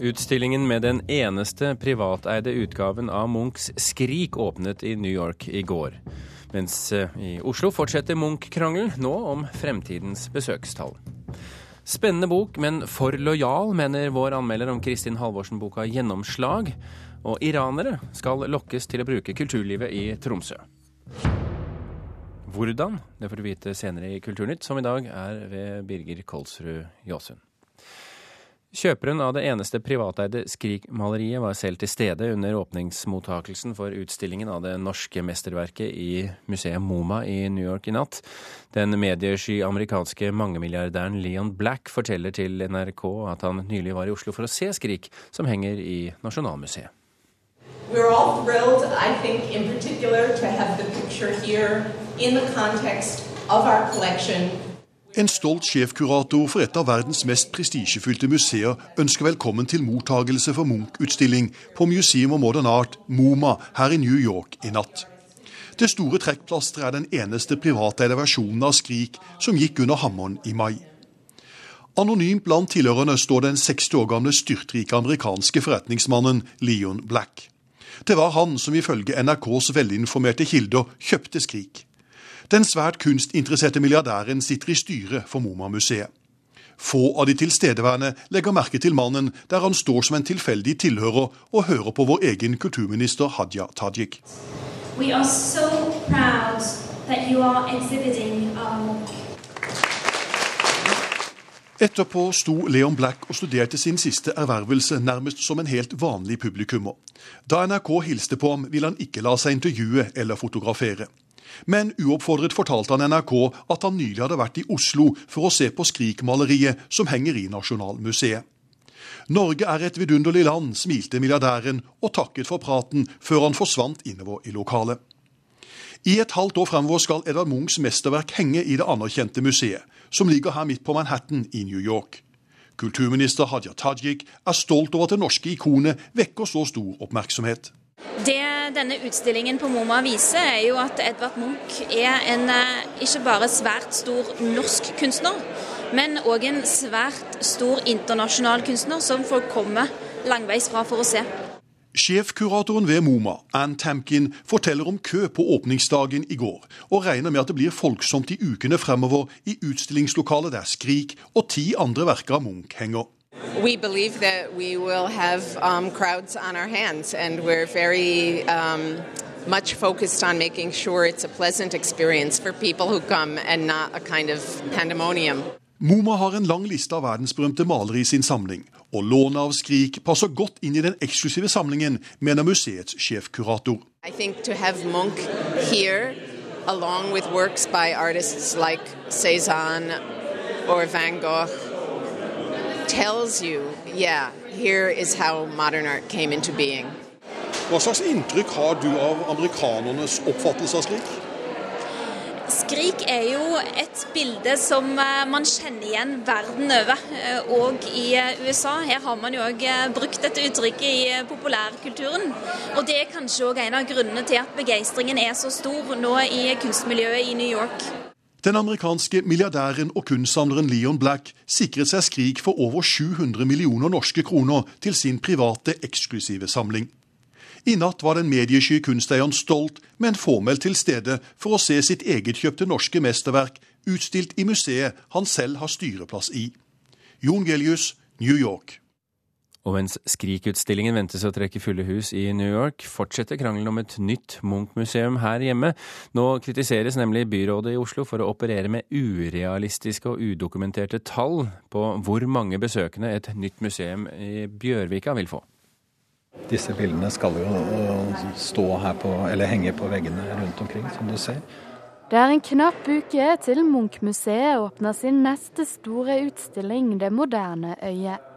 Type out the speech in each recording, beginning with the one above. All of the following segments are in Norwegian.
Utstillingen med den eneste privateide utgaven av Munchs 'Skrik' åpnet i New York i går. Mens eh, i Oslo fortsetter Munch-krangelen, nå om fremtidens besøkstall. Spennende bok, men for lojal, mener vår anmelder om Kristin Halvorsen-boka 'Gjennomslag'. Og iranere skal lokkes til å bruke kulturlivet i Tromsø. Hvordan? Det får du vite senere i Kulturnytt, som i dag er ved Birger Kolsrud Jåsund. Kjøperen av det eneste privateide Skrik-maleriet var selv til stede under åpningsmottakelsen for utstillingen av det norske mesterverket i museet MoMA i New York i natt. Den mediesky amerikanske mangemilliardæren Leon Black forteller til NRK at han nylig var i Oslo for å se Skrik, som henger i Nasjonalmuseet. We're all thrilled, I think, in particular, to have the picture here in the context of our collection en stolt sjefkurator for et av verdens mest prestisjefylte museer ønsker velkommen til mottagelse for Munch-utstilling på Museum of Modern Art, MoMA, her i New York i natt. Det store trekkplasteret er den eneste privateide versjonen av Skrik som gikk under hammeren i mai. Anonymt blant tilhørerne står den 60 år gamle styrtrike amerikanske forretningsmannen Leon Black. Det var han som ifølge NRKs velinformerte kilder kjøpte Skrik. Den svært kunstinteresserte milliardæren sitter i styret for MoMA-museet. Få av de tilstedeværende legger merke til mannen der han står som en tilfeldig tilhører og hører på vår egen kulturminister Hadia Tajik. So Etterpå sto Leon Black og studerte sin siste ervervelse nærmest som en helt vanlig publikummer. Da NRK hilste på ham, ville han ikke la seg intervjue eller fotografere. Men uoppfordret fortalte han NRK at han nylig hadde vært i Oslo for å se på Skrik-maleriet som henger i Nasjonalmuseet. Norge er et vidunderlig land, smilte milliardæren og takket for praten før han forsvant innover i lokalet. I et halvt år fremover skal Edvard Munchs mesterverk henge i det anerkjente museet, som ligger her midt på Manhattan i New York. Kulturminister Hadia Tajik er stolt over at det norske ikonet vekker så stor oppmerksomhet. Det denne utstillingen på MoMA viser, er jo at Edvard Munch er en eh, ikke bare svært stor norsk kunstner, men òg en svært stor internasjonal kunstner som folk kommer langveisfra for å se. Sjefkuratoren ved MoMA, Ann Tamkin, forteller om kø på åpningsdagen i går, og regner med at det blir folksomt i ukene fremover i utstillingslokalet der Skrik og ti andre verker av Munch henger. We believe that we will have um, crowds on our hands, and we're very um, much focused on making sure it's a pleasant experience for people who come and not a kind of pandemonium. MoMA har en lang liste av verdensberømte malere i sin samling, og lånet av Skrik passer godt inn i den eksklusive samlingen, mener museets sjefkurator. I think to have Munch here, along with works by artists like Cezanne or Van Gogh tells you, yeah, here is how modern art came into being. Hva slags inntrykk har du av amerikanernes oppfattelse av Skrik? Skrik er jo et bilde som eh, man kjenner igjen verden over, og eh, i eh, USA. Her har man jo òg brukt dette uttrykket i populærkulturen. Og det er kanskje òg en av grunnene til at begeistringen er så stor nå i kunstmiljøet i New York. Den amerikanske milliardæren og kunstsamleren Leon Black sikret seg Skrik for over 700 millioner norske kroner til sin private, eksklusive samling. I natt var den mediesky kunsteieren stolt, men formelt til stede for å se sitt egetkjøpte norske mesterverk utstilt i museet han selv har styreplass i. Jon Gelius, New York. Og mens Skrik-utstillingen ventes å trekke fulle hus i New York, fortsetter krangelen om et nytt Munch-museum her hjemme. Nå kritiseres nemlig byrådet i Oslo for å operere med urealistiske og udokumenterte tall på hvor mange besøkende et nytt museum i Bjørvika vil få. Disse bildene skal jo stå her på, eller henge på veggene rundt omkring, som du ser. Det er en knapp uke til Munch-museet åpner sin neste store utstilling, Det moderne øyet.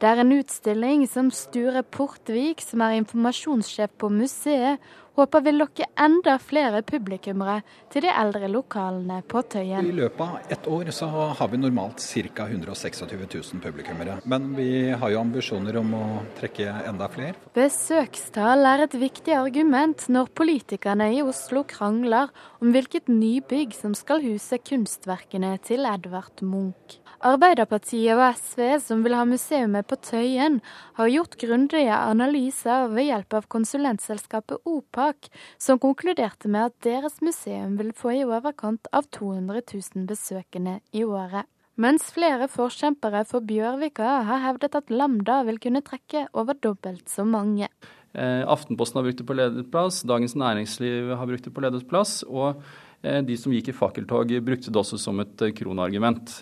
Det er en utstilling som Sture Portvik, som er informasjonssjef på museet, håper vil lokke enda flere publikummere til de eldre lokalene på Tøyen. I løpet av ett år så har vi normalt ca. 126 000 publikummere. Men vi har jo ambisjoner om å trekke enda flere. Besøkstall er et viktig argument når politikerne i Oslo krangler om hvilket nybygg som skal huse kunstverkene til Edvard Munch. Arbeiderpartiet og SV, som vil ha museumet på Tøyen, har gjort grundige analyser ved hjelp av konsulentselskapet OPAK, som konkluderte med at deres museum vil få i overkant av 200 000 besøkende i året. Mens flere forkjempere for Bjørvika har hevdet at Lambda vil kunne trekke over dobbelt så mange. Eh, Aftenposten har brukt det på ledet plass, Dagens Næringsliv har brukt det på ledet plass, og eh, de som gikk i fakkeltog, brukte det også som et eh, kronargument.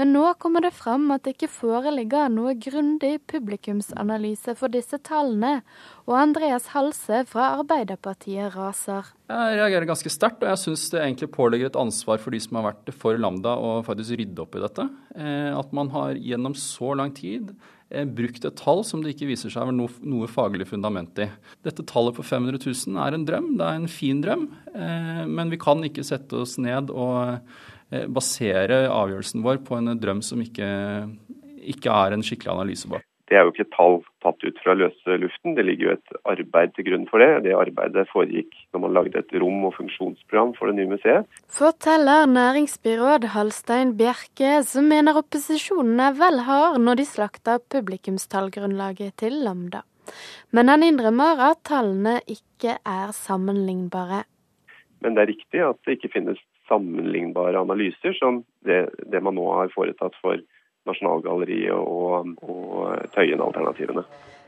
Men nå kommer det fram at det ikke foreligger noe grundig publikumsanalyse for disse tallene, og Andreas Halse fra Arbeiderpartiet raser. Jeg reagerer ganske sterkt, og jeg syns det egentlig pålegger et ansvar for de som har vært for Lambda, å faktisk rydde opp i dette. Eh, at man har gjennom så lang tid eh, brukt et tall som det ikke viser seg noe, noe faglig fundament i. Dette tallet på 500 000 er en drøm, det er en fin drøm, eh, men vi kan ikke sette oss ned og basere avgjørelsen vår på en drøm som ikke, ikke er en skikkelig analyse bak. Det er jo ikke tall tatt ut fra løse luften, det ligger jo et arbeid til grunn for det. Det arbeidet foregikk når man lagde et rom- og funksjonsprogram for det nye museet. Forteller næringsbyråd Halstein Bjerke, som mener opposisjonen er vel hard når de slakter publikumstallgrunnlaget til Lambda. Men han innrømmer at tallene ikke er sammenlignbare. Men det er riktig at det ikke finnes sammenlignbare analyser som det, det man nå har foretatt for Nasjonalgalleriet og, og Tøyen-alternativene.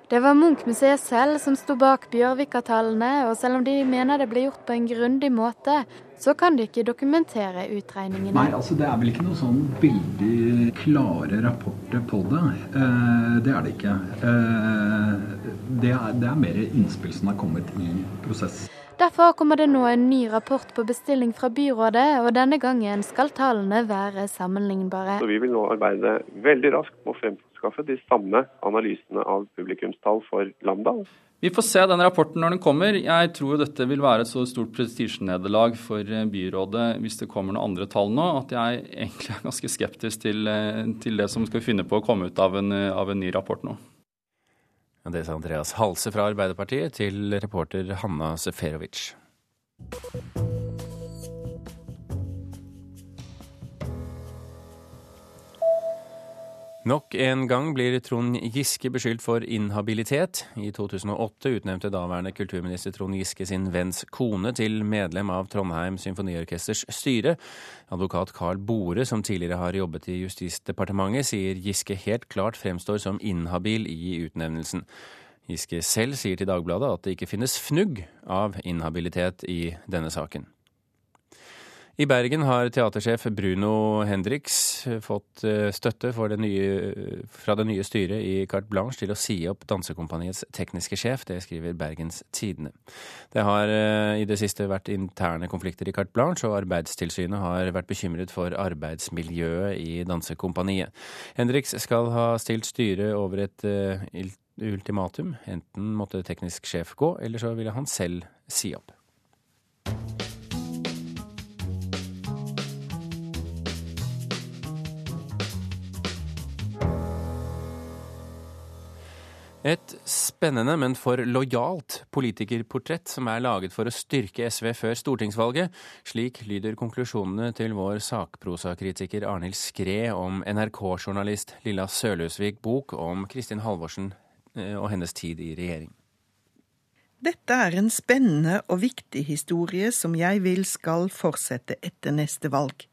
Det var Munch-museet selv som sto bak Bjørvika-tallene, og selv om de mener det ble gjort på en grundig måte, så kan de ikke dokumentere utregningene. Nei, altså det er vel ikke noen sånn veldig klare rapporter på det. Eh, det er det ikke. Eh, det, er, det er mer innspill som har kommet i prosess. Derfor kommer det nå en ny rapport på bestilling fra byrådet, og denne gangen skal tallene være sammenlignbare. Så Vi vil nå arbeide veldig raskt med å fremskaffe de samme analysene av publikumstall for Lambda. Vi får se den rapporten når den kommer. Jeg tror dette vil være et så stort prestisjenederlag for byrådet hvis det kommer noen andre tall nå, at jeg egentlig er ganske skeptisk til, til det som skal finne på å komme ut av en, av en ny rapport nå. Det sa Andreas Halse fra Arbeiderpartiet til reporter Hanna Seferovic. Nok en gang blir Trond Giske beskyldt for inhabilitet. I 2008 utnevnte daværende kulturminister Trond Giske sin venns kone til medlem av Trondheim Symfoniorkesters styre. Advokat Carl Bore, som tidligere har jobbet i Justisdepartementet, sier Giske helt klart fremstår som inhabil i utnevnelsen. Giske selv sier til Dagbladet at det ikke finnes fnugg av inhabilitet i denne saken. I Bergen har teatersjef Bruno Hendrix fått eh, støtte det nye, fra det nye styret i Carte Blanche til å si opp Dansekompaniets tekniske sjef. Det skriver Bergens Tidende. Det har eh, i det siste vært interne konflikter i Carte Blanche, og Arbeidstilsynet har vært bekymret for arbeidsmiljøet i Dansekompaniet. Hendrix skal ha stilt styret over et ultimatum. Enten måtte teknisk sjef gå, eller så ville han selv si opp. Et spennende, men for lojalt politikerportrett som er laget for å styrke SV før stortingsvalget. Slik lyder konklusjonene til vår sakprosakritiker Arnhild Skræ om NRK-journalist Lilla Sølhusvik bok om Kristin Halvorsen eh, og hennes tid i regjering. Dette er en spennende og viktig historie som jeg vil skal fortsette etter neste valg.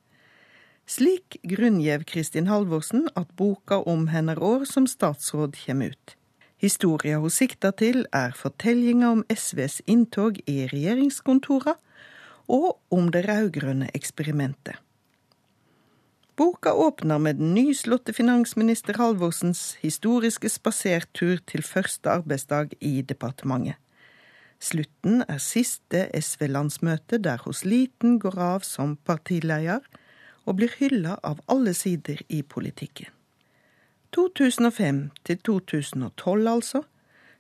Slik grunngjev Kristin Halvorsen at boka om hennes år som statsråd kommer ut. Historia hun sikter til, er fortellinga om SVs inntog i regjeringskontora og om det rød-grønne eksperimentet. Boka åpner med den nyslåtte finansminister Halvorsens historiske spasertur til første arbeidsdag i departementet. Slutten er siste SV-landsmøte der hos Liten går av som partileder, og blir hylla av alle sider i politikken. 2005 til 2012, altså.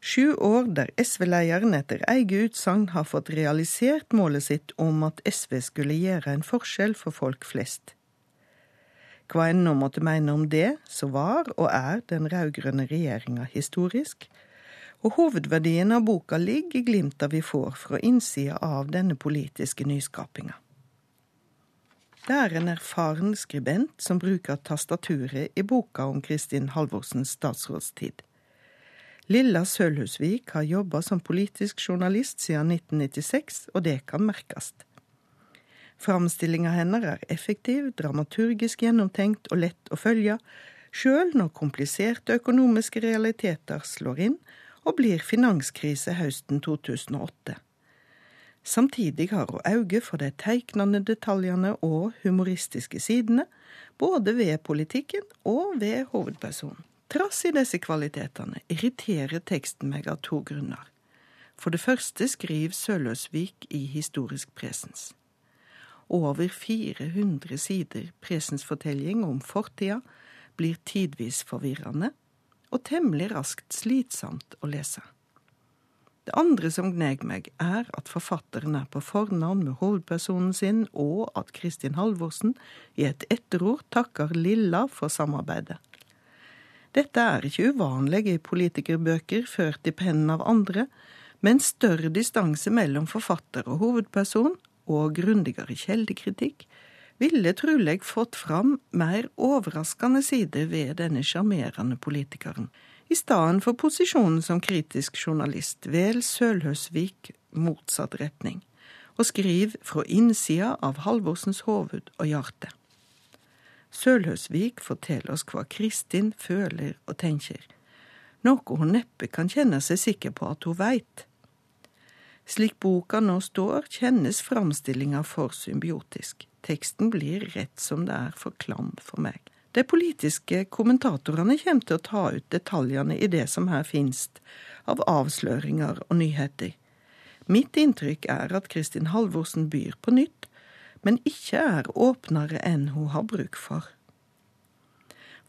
Sju år der SV-lederen etter eget utsagn har fått realisert målet sitt om at SV skulle gjøre en forskjell for folk flest. Hva en nå måtte mene om det, så var og er den rød-grønne regjeringa historisk, og hovedverdien av boka ligger i glimta vi får fra innsida av denne politiske nyskapinga. Det er en erfaren skribent som bruker tastaturet i boka om Kristin Halvorsens statsrådstid. Lilla Sølhusvik har jobba som politisk journalist siden 1996, og det kan merkes. Framstillinga hennes er effektiv, dramaturgisk gjennomtenkt og lett å følge, sjøl når kompliserte økonomiske realiteter slår inn og blir finanskrise høsten 2008. Samtidig har hun øye for de teiknende detaljene og humoristiske sidene, både ved politikken og ved hovedpersonen. Trass i disse kvalitetene irriterer teksten meg av to grunner. For det første skriver Søløsvik i historisk presens. Over 400 sider presensfortelling om fortida blir tidvis forvirrende og temmelig raskt slitsomt å lese. Det andre som gneg meg, er at forfatteren er på fornavn med hovedpersonen sin, og at Kristin Halvorsen i et etterord takker Lilla for samarbeidet. Dette er ikke uvanlig i politikerbøker ført i pennen av andre, men større distanse mellom forfatter og hovedperson, og grundigere kjeldekritikk, ville trolig fått fram mer overraskende sider ved denne sjarmerende politikeren i stedet for posisjonen som kritisk journalist vel Sølhøsvik motsatt retning, og skriv fra innsida av Halvorsens hoved og hjerte. Sølhøsvik forteller oss hva Kristin føler og tenker, noe hun neppe kan kjenne seg sikker på at hun veit. Slik boka nå står, kjennes framstillinga for symbiotisk. Teksten blir rett som det er for klam for meg. De politiske kommentatorene kommer til å ta ut detaljene i det som her finnes av avsløringer og nyheter. Mitt inntrykk er at Kristin Halvorsen byr på nytt, men ikke er åpnere enn hun har bruk for.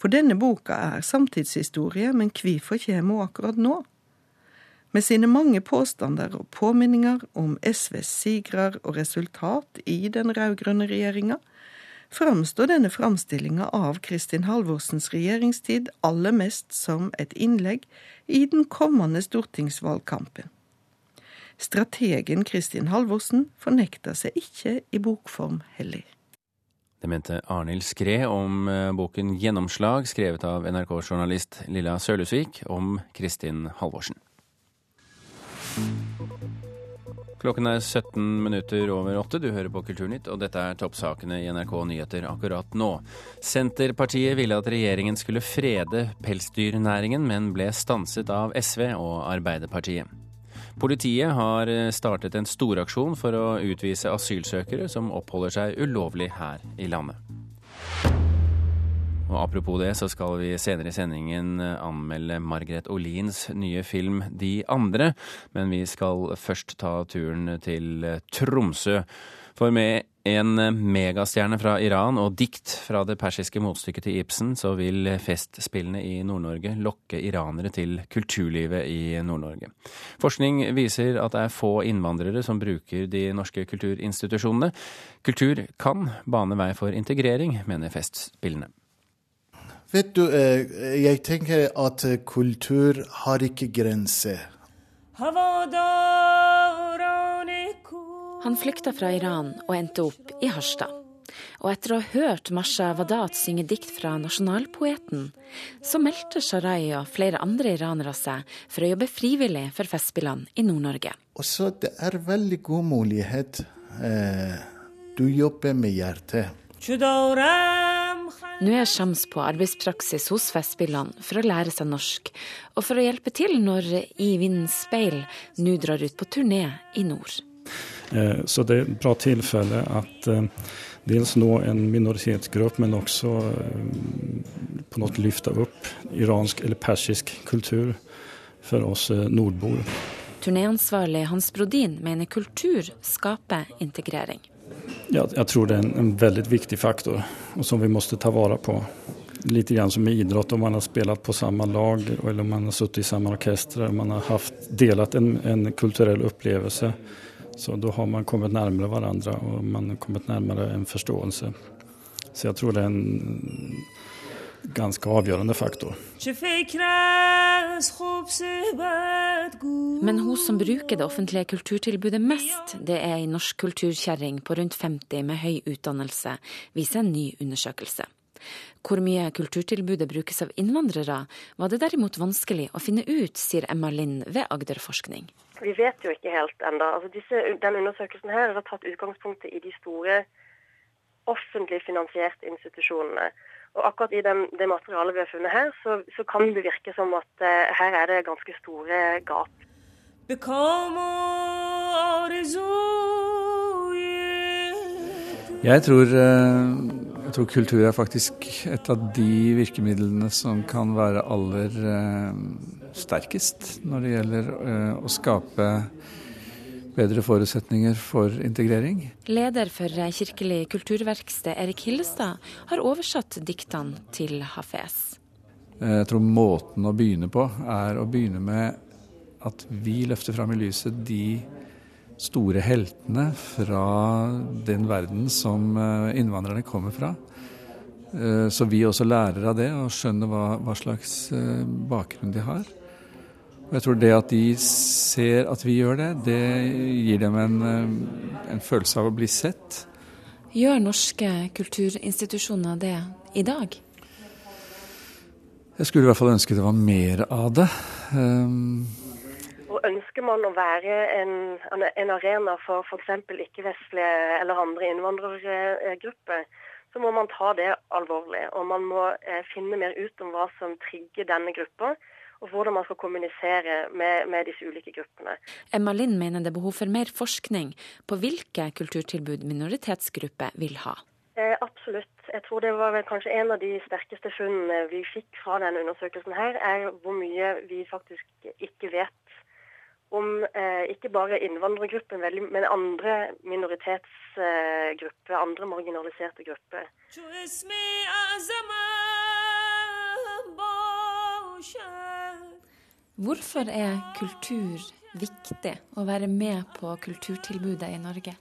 For denne boka er samtidshistorie, men hvorfor kommer hun akkurat nå? Med sine mange påstander og påminninger om SVs sigrer og resultat i den rød-grønne regjeringa, framstår denne framstillinga av Kristin Halvorsens regjeringstid aller mest som et innlegg i den kommende stortingsvalgkampen. Strategen Kristin Halvorsen fornekter seg ikke i bokform heller. Det mente Arnhild Skre om eh, boken 'Gjennomslag', skrevet av NRK-journalist Lilla Sølhusvik om Kristin Halvorsen. Klokken er 17 minutter over åtte. Du hører på Kulturnytt, og dette er toppsakene i NRK Nyheter akkurat nå. Senterpartiet ville at regjeringen skulle frede pelsdyrnæringen, men ble stanset av SV og Arbeiderpartiet. Politiet har startet en storaksjon for å utvise asylsøkere som oppholder seg ulovlig her i landet. Og apropos det, så skal vi senere i sendingen eh, anmelde Margaret Olins nye film De andre. Men vi skal først ta turen til eh, Tromsø. For med en eh, megastjerne fra Iran og dikt fra det persiske motstykket til Ibsen, så vil festspillene i Nord-Norge lokke iranere til kulturlivet i Nord-Norge. Forskning viser at det er få innvandrere som bruker de norske kulturinstitusjonene. Kultur kan bane vei for integrering, mener Festspillene. Vet du, eh, jeg tenker at kultur har ikke grenser. Han flykta fra Iran og endte opp i Harstad. Og etter å ha hørt Masha Wadat synge dikt fra nasjonalpoeten, så meldte Sharai og flere andre iranere seg for å jobbe frivillig for Festspillene i Nord-Norge. Og så det er veldig god mulighet. Eh, du jobber med hjertet. Nå er Shams på arbeidspraksis hos Festspillene for å lære seg norsk, og for å hjelpe til når I vindens speil nå drar ut på turné i nord. Eh, så det er et bra tilfelle at eh, dels nå en minoritetsgruppe, men også eh, på noe løfte opp iransk eller persisk kultur for oss nordboere. Turnéansvarlig Hans Brodin mener kultur skaper integrering. Jeg tror det er en, en veldig viktig faktor, og som vi må ta vare på. litt grann som i idrott, om man har spilt på samme lag eller om man har sittet i samme orkester, man har haft, delat en, en kulturell opplevelse. Så da har man kommet nærmere hverandre og man har kommet nærmere en forståelse. Så jeg tror det er en ganske avgjørende faktor. Men hun som bruker det offentlige kulturtilbudet mest, det er ei norsk kulturkjerring på rundt 50 med høy utdannelse, viser en ny undersøkelse. Hvor mye kulturtilbudet brukes av innvandrere, var det derimot vanskelig å finne ut, sier Emma Lind ved Agderforskning. Vi vet jo ikke helt ennå. Altså den undersøkelsen her har tatt utgangspunktet i de store offentlig finansierte institusjonene. Og akkurat i den, det materialet vi har funnet her, så, så kan det virke som at eh, her er det ganske store gap. Jeg tror, eh, jeg tror, kultur er faktisk et av de virkemidlene som kan være aller eh, sterkest når det gjelder å skape bedre forutsetninger for integrering. Leder for Kirkelig kulturverksted, Erik Hillestad, har oversatt diktene til Hafez. Jeg tror måten å begynne på er å begynne med at vi løfter fram i lyset de store heltene fra den verden som eh, innvandrerne kommer fra. Eh, så vi også lærer av det og skjønner hva, hva slags eh, bakgrunn de har. Og jeg tror det at de ser at vi gjør det, det gir dem en, en følelse av å bli sett. Gjør norske kulturinstitusjoner det i dag? Jeg skulle i hvert fall ønske det var mer av det. Um, Ønsker man å være en, en arena for f.eks. ikke-vestlige eller andre innvandrergrupper, så må man ta det alvorlig. Og man må eh, finne mer ut om hva som trigger denne gruppa og hvordan man skal kommunisere med, med disse ulike gruppene. Emma Lind mener det er behov for mer forskning på hvilke kulturtilbud minoritetsgrupper vil ha. Eh, absolutt. Jeg tror det var vel kanskje en av de sterkeste funnene vi fikk fra denne undersøkelsen her, er hvor mye vi faktisk ikke vet om eh, ikke bare innvandrergruppen, men andre minoritetsgrupper, andre marginaliserte grupper. Hvorfor er kultur viktig å være med på kulturtilbudet i Norge?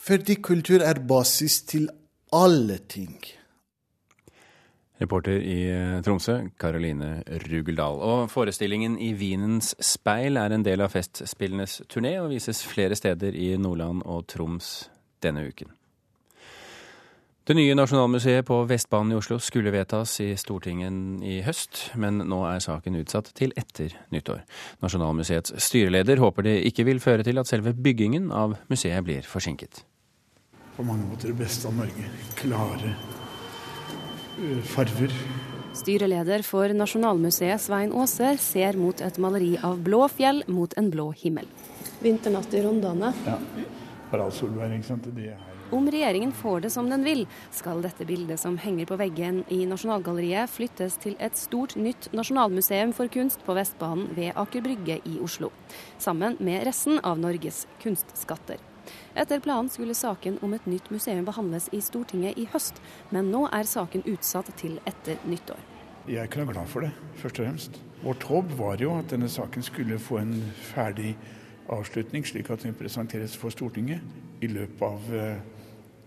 Fordi kultur er basis til alle ting. Reporter i eh, Tromsø, Karoline Rugeldal. Og forestillingen I vinens speil er en del av Festspillenes turné og vises flere steder i Nordland og Troms denne uken. Det nye Nasjonalmuseet på Vestbanen i Oslo skulle vedtas i Stortinget i høst, men nå er saken utsatt til etter nyttår. Nasjonalmuseets styreleder håper det ikke vil føre til at selve byggingen av museet blir forsinket. På mange måter det beste av Norge. Klare farver. Styreleder for Nasjonalmuseet, Svein Aaser, ser mot et maleri av blå fjell mot en blå himmel. Vinternatt i Rondane. Ja. Harald Solberg, ikke sant. Det er om regjeringen får det som den vil, skal dette bildet som henger på veggen i Nasjonalgalleriet, flyttes til et stort nytt nasjonalmuseum for kunst på Vestbanen ved Aker Brygge i Oslo. Sammen med resten av Norges kunstskatter. Etter planen skulle saken om et nytt museum behandles i Stortinget i høst, men nå er saken utsatt til etter nyttår. Jeg er ikke noe glad for det, først og fremst. Vårt håp var jo at denne saken skulle få en ferdig avslutning, slik at den presenteres for Stortinget i løpet av eh,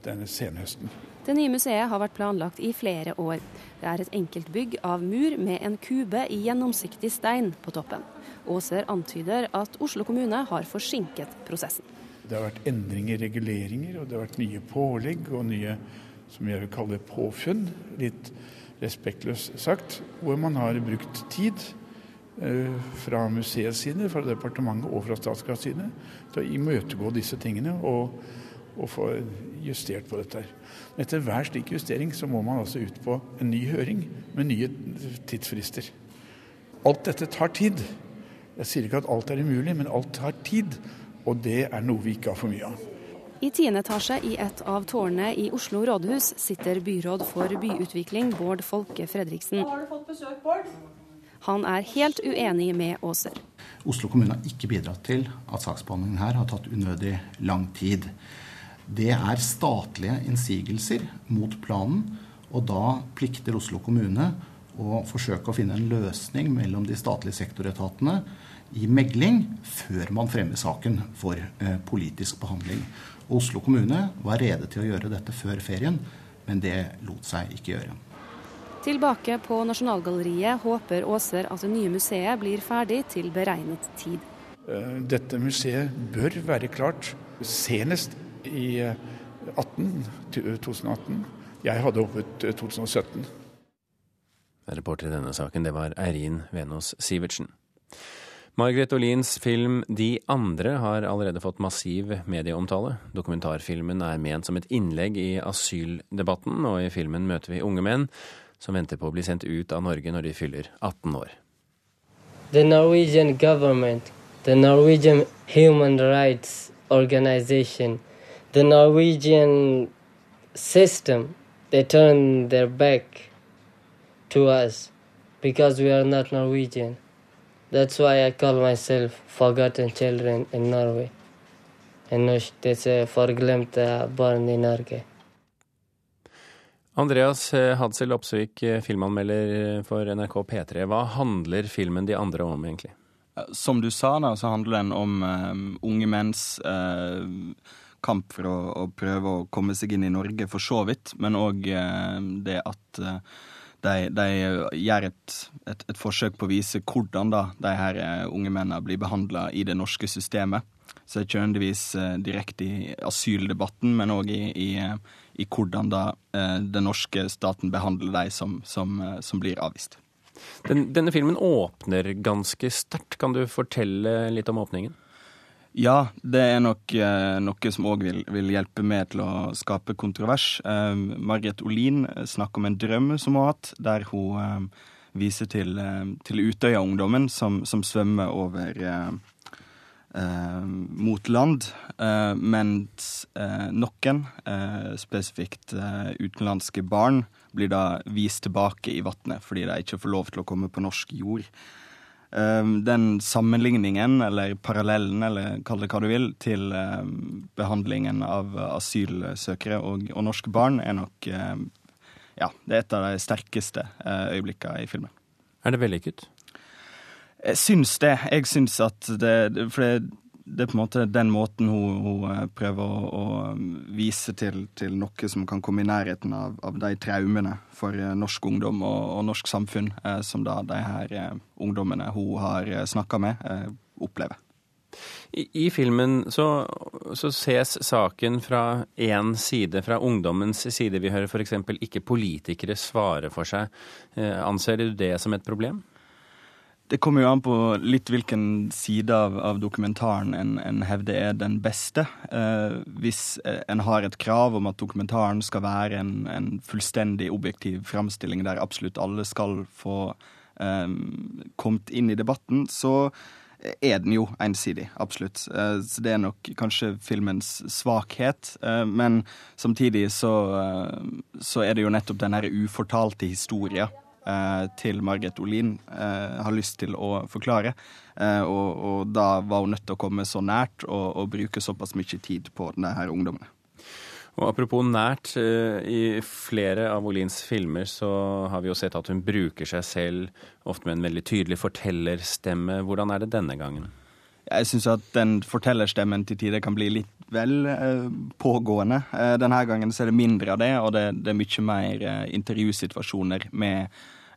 denne senhøsten. Det nye museet har vært planlagt i flere år. Det er et enkeltbygg av mur med en kube i gjennomsiktig stein på toppen. Aaser antyder at Oslo kommune har forsinket prosessen. Det har vært endringer i reguleringer, og det har vært nye pålegg og nye som jeg vil kalle påfunn, litt respektløst sagt, hvor man har brukt tid eh, fra museets side, fra departementet og fra Statskrafts side til å imøtegå disse tingene. og og, få justert på dette. Etter hver slik justering så må man altså ut på en ny høring med nye tidsfrister. Alt dette tar tid. Jeg sier ikke at alt er umulig, men alt tar tid. Og det er noe vi ikke har for mye av. I tiende etasje i et av tårnene i Oslo rådhus sitter byråd for byutvikling Bård Folke Fredriksen. Har du fått besøk, Bård? Han er helt uenig med Aaser. Oslo kommune har ikke bidratt til at saksbehandlingen her har tatt unødig lang tid det er statlige innsigelser mot planen. Og da plikter Oslo kommune å forsøke å finne en løsning mellom de statlige sektoretatene i megling før man fremmer saken for eh, politisk behandling. Oslo kommune var rede til å gjøre dette før ferien, men det lot seg ikke gjøre. Tilbake på Nasjonalgalleriet håper Aaser at det nye museet blir ferdig til beregnet tid. Eh, dette museet bør være klart senest i 18, eh, 2018. Jeg hadde håpet 2017. Reporter i denne saken, det var Eirin Venås Sivertsen. Margaret Olins film De andre har allerede fått massiv medieomtale. Dokumentarfilmen er ment som et innlegg i asyldebatten, og i filmen møter vi unge menn som venter på å bli sendt ut av Norge når de fyller 18 år. The Norwegian government, the Norwegian human rights organization, the Norwegian system, they turn their back to us because we are not Norwegian. That's why I call myself Forgotten Children in Norway. En norsk, disse forglemte barn i Norge. Andreas Hadsel Opsvik, filmanmelder for NRK P3. Hva handler filmen De andre om, egentlig? Som du sa, da, så handler den om um, unge menns uh, kamp for å, å, prøve å komme seg inn i Norge, for så vidt. Men òg uh, det at uh, de, de, gjør et, et, et, forsøk på å vise hvordan da de her eh, unge mennene blir behandla i det norske systemet. Så ikke nødvendigvis eh, direkte i asyldebatten, men òg i, i, eh, i, hvordan da den norske staten behandler de som, som, som blir avvist. Den, denne filmen åpner ganske sterkt. Kan du fortelle litt om åpningen? Ja, det er nok eh, noe som òg vil, vil, hjelpe med til å skape kontrovers. Eh, Margret Olin snakker om en drøm som hun har hatt, der hun eh, viser til, eh, til Utøya-ungdommen som, som, svømmer over eh, eh, mot land, mens noen, spesifikt utenlandske barn, blir da vist tilbake i vannet fordi de ikke får lov til å komme på norsk jord. Ehm, den sammenligningen, eller parallellen, eller kall det hva du vil, til ehm, behandlingen av asylsøkere og, og norske barn, er nok ehm, ja, det er et av de sterkeste eh, øyeblikkene i filmen. Er det vellykket? Jeg syns det. Jeg syns at det For det, det er på en måte den måten hun, hun eh, prøver å, å um, vise til, til, noe som kan komme i nærheten av, av de traumene for eh, norsk ungdom og, og norsk samfunn eh, som da de her eh, ungdommene hun har eh, snakka med, eh, opplever. I, I, filmen så, så ses saken fra én side, fra ungdommens side. Vi hører f.eks. ikke politikere svare for seg. anser du det som et problem? Det kommer jo an på litt hvilken side av, av dokumentaren en, en, hevder er den beste. Eh, hvis en har et krav om at dokumentaren skal være en, en fullstendig objektiv framstilling der absolutt alle skal få eh, kommet inn i debatten, så er den jo ensidig. Absolutt. Eh, så det er nok kanskje filmens svakhet. Eh, men samtidig så, eh, så er det jo nettopp den her ufortalte historia Eh, til Margrethe Olin eh, har lyst til å forklare. Eh, og, og, da var hun nødt til å komme så nært og, og bruke såpass mye tid på denne her ungdommen. Og Apropos nært, i flere av Olins filmer så har vi jo sett at hun bruker seg selv ofte med en veldig tydelig fortellerstemme. Hvordan er det denne gangen? Jeg syns at den fortellerstemmen til tider kan bli litt vel eh, pågående. Eh, denne gangen så er det mindre av det, og det, det er mye mer eh, intervjusituasjoner med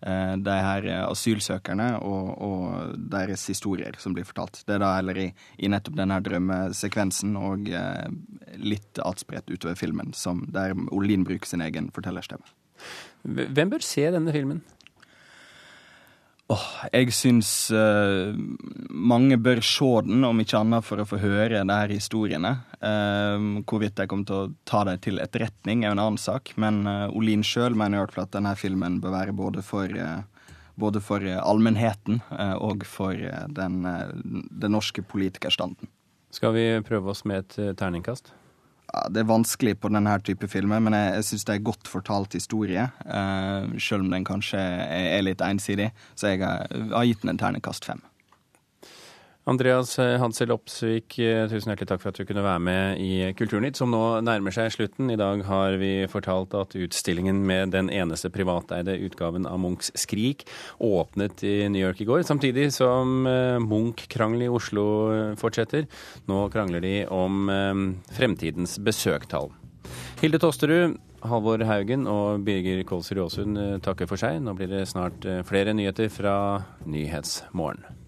eh, de her asylsøkerne og, og, deres historier som blir fortalt. Det er da heller i, i nettopp denne drømmesekvensen og eh, litt atspredt utover filmen, som der Olin bruker sin egen fortellerstemme. Hvem bør se denne filmen? Oh, jeg syns uh, mange bør se den, om ikke annet for å få høre de her historiene. Uh, hvorvidt jeg kommer til å ta dem til etterretning, er jo en annen sak. Men uh, Olin sjøl mener i hvert fall at denne filmen bør være både for, både for allmennheten og for den, den norske politikerstanden. Skal vi prøve oss med et terningkast? Det er vanskelig på denne type filmer, men jeg, jeg syns det er godt fortalt historie. Uh, selv om den kanskje er litt ensidig. Så jeg har, har gitt den en ternekast fem. Andreas Hansel Opsvik, tusen hjertelig takk for at du kunne være med i Kulturnytt, som nå nærmer seg slutten. I dag har vi fortalt at utstillingen med den eneste privateide utgaven av Munchs 'Skrik' åpnet i New York i går, samtidig som eh, Munch-krangelen i Oslo fortsetter. Nå krangler de om eh, fremtidens besøktall. Hilde Tosterud, Halvor Haugen og Birger Kolsrud Aasund takker for seg. Nå blir det snart flere nyheter fra Nyhetsmorgen.